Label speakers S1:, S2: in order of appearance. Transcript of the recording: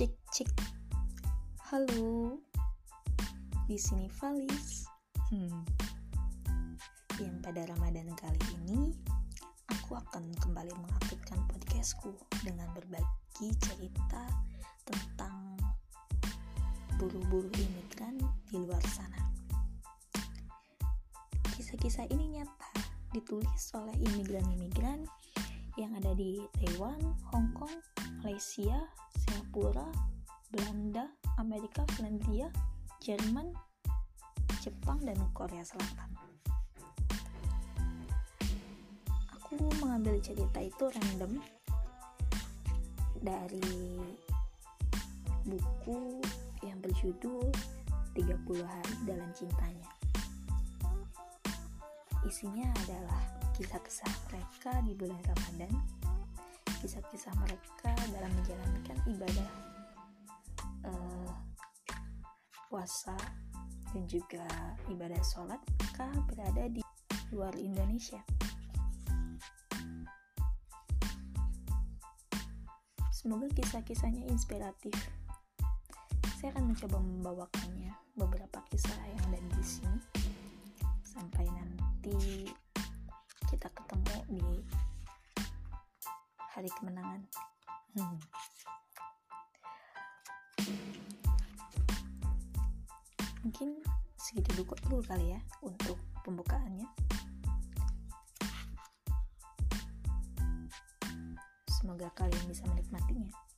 S1: Cik. Halo. Di sini Valis. Hmm. Yang pada Ramadan kali ini aku akan kembali mengaktifkan podcastku dengan berbagi cerita tentang buru-buru imigran di luar sana. Kisah-kisah ini nyata ditulis oleh imigran-imigran yang ada di Taiwan, Hong Kong, Malaysia, Singapura, Belanda, Amerika, Finlandia, Jerman, Jepang, dan Korea Selatan. Aku mengambil cerita itu random dari buku yang berjudul 30 hari dalam cintanya. Isinya adalah kisah-kisah mereka di bulan Ramadan, kisah-kisah mereka dalam menjalankan ibadah uh, puasa dan juga ibadah sholat ketika berada di luar Indonesia. Semoga kisah-kisahnya inspiratif. Saya akan mencoba membawakannya beberapa kisah yang ada di sini sampai nanti hari kemenangan. Hmm. Mungkin segitu dulu, dulu kali ya untuk pembukaannya. Semoga kalian bisa menikmatinya.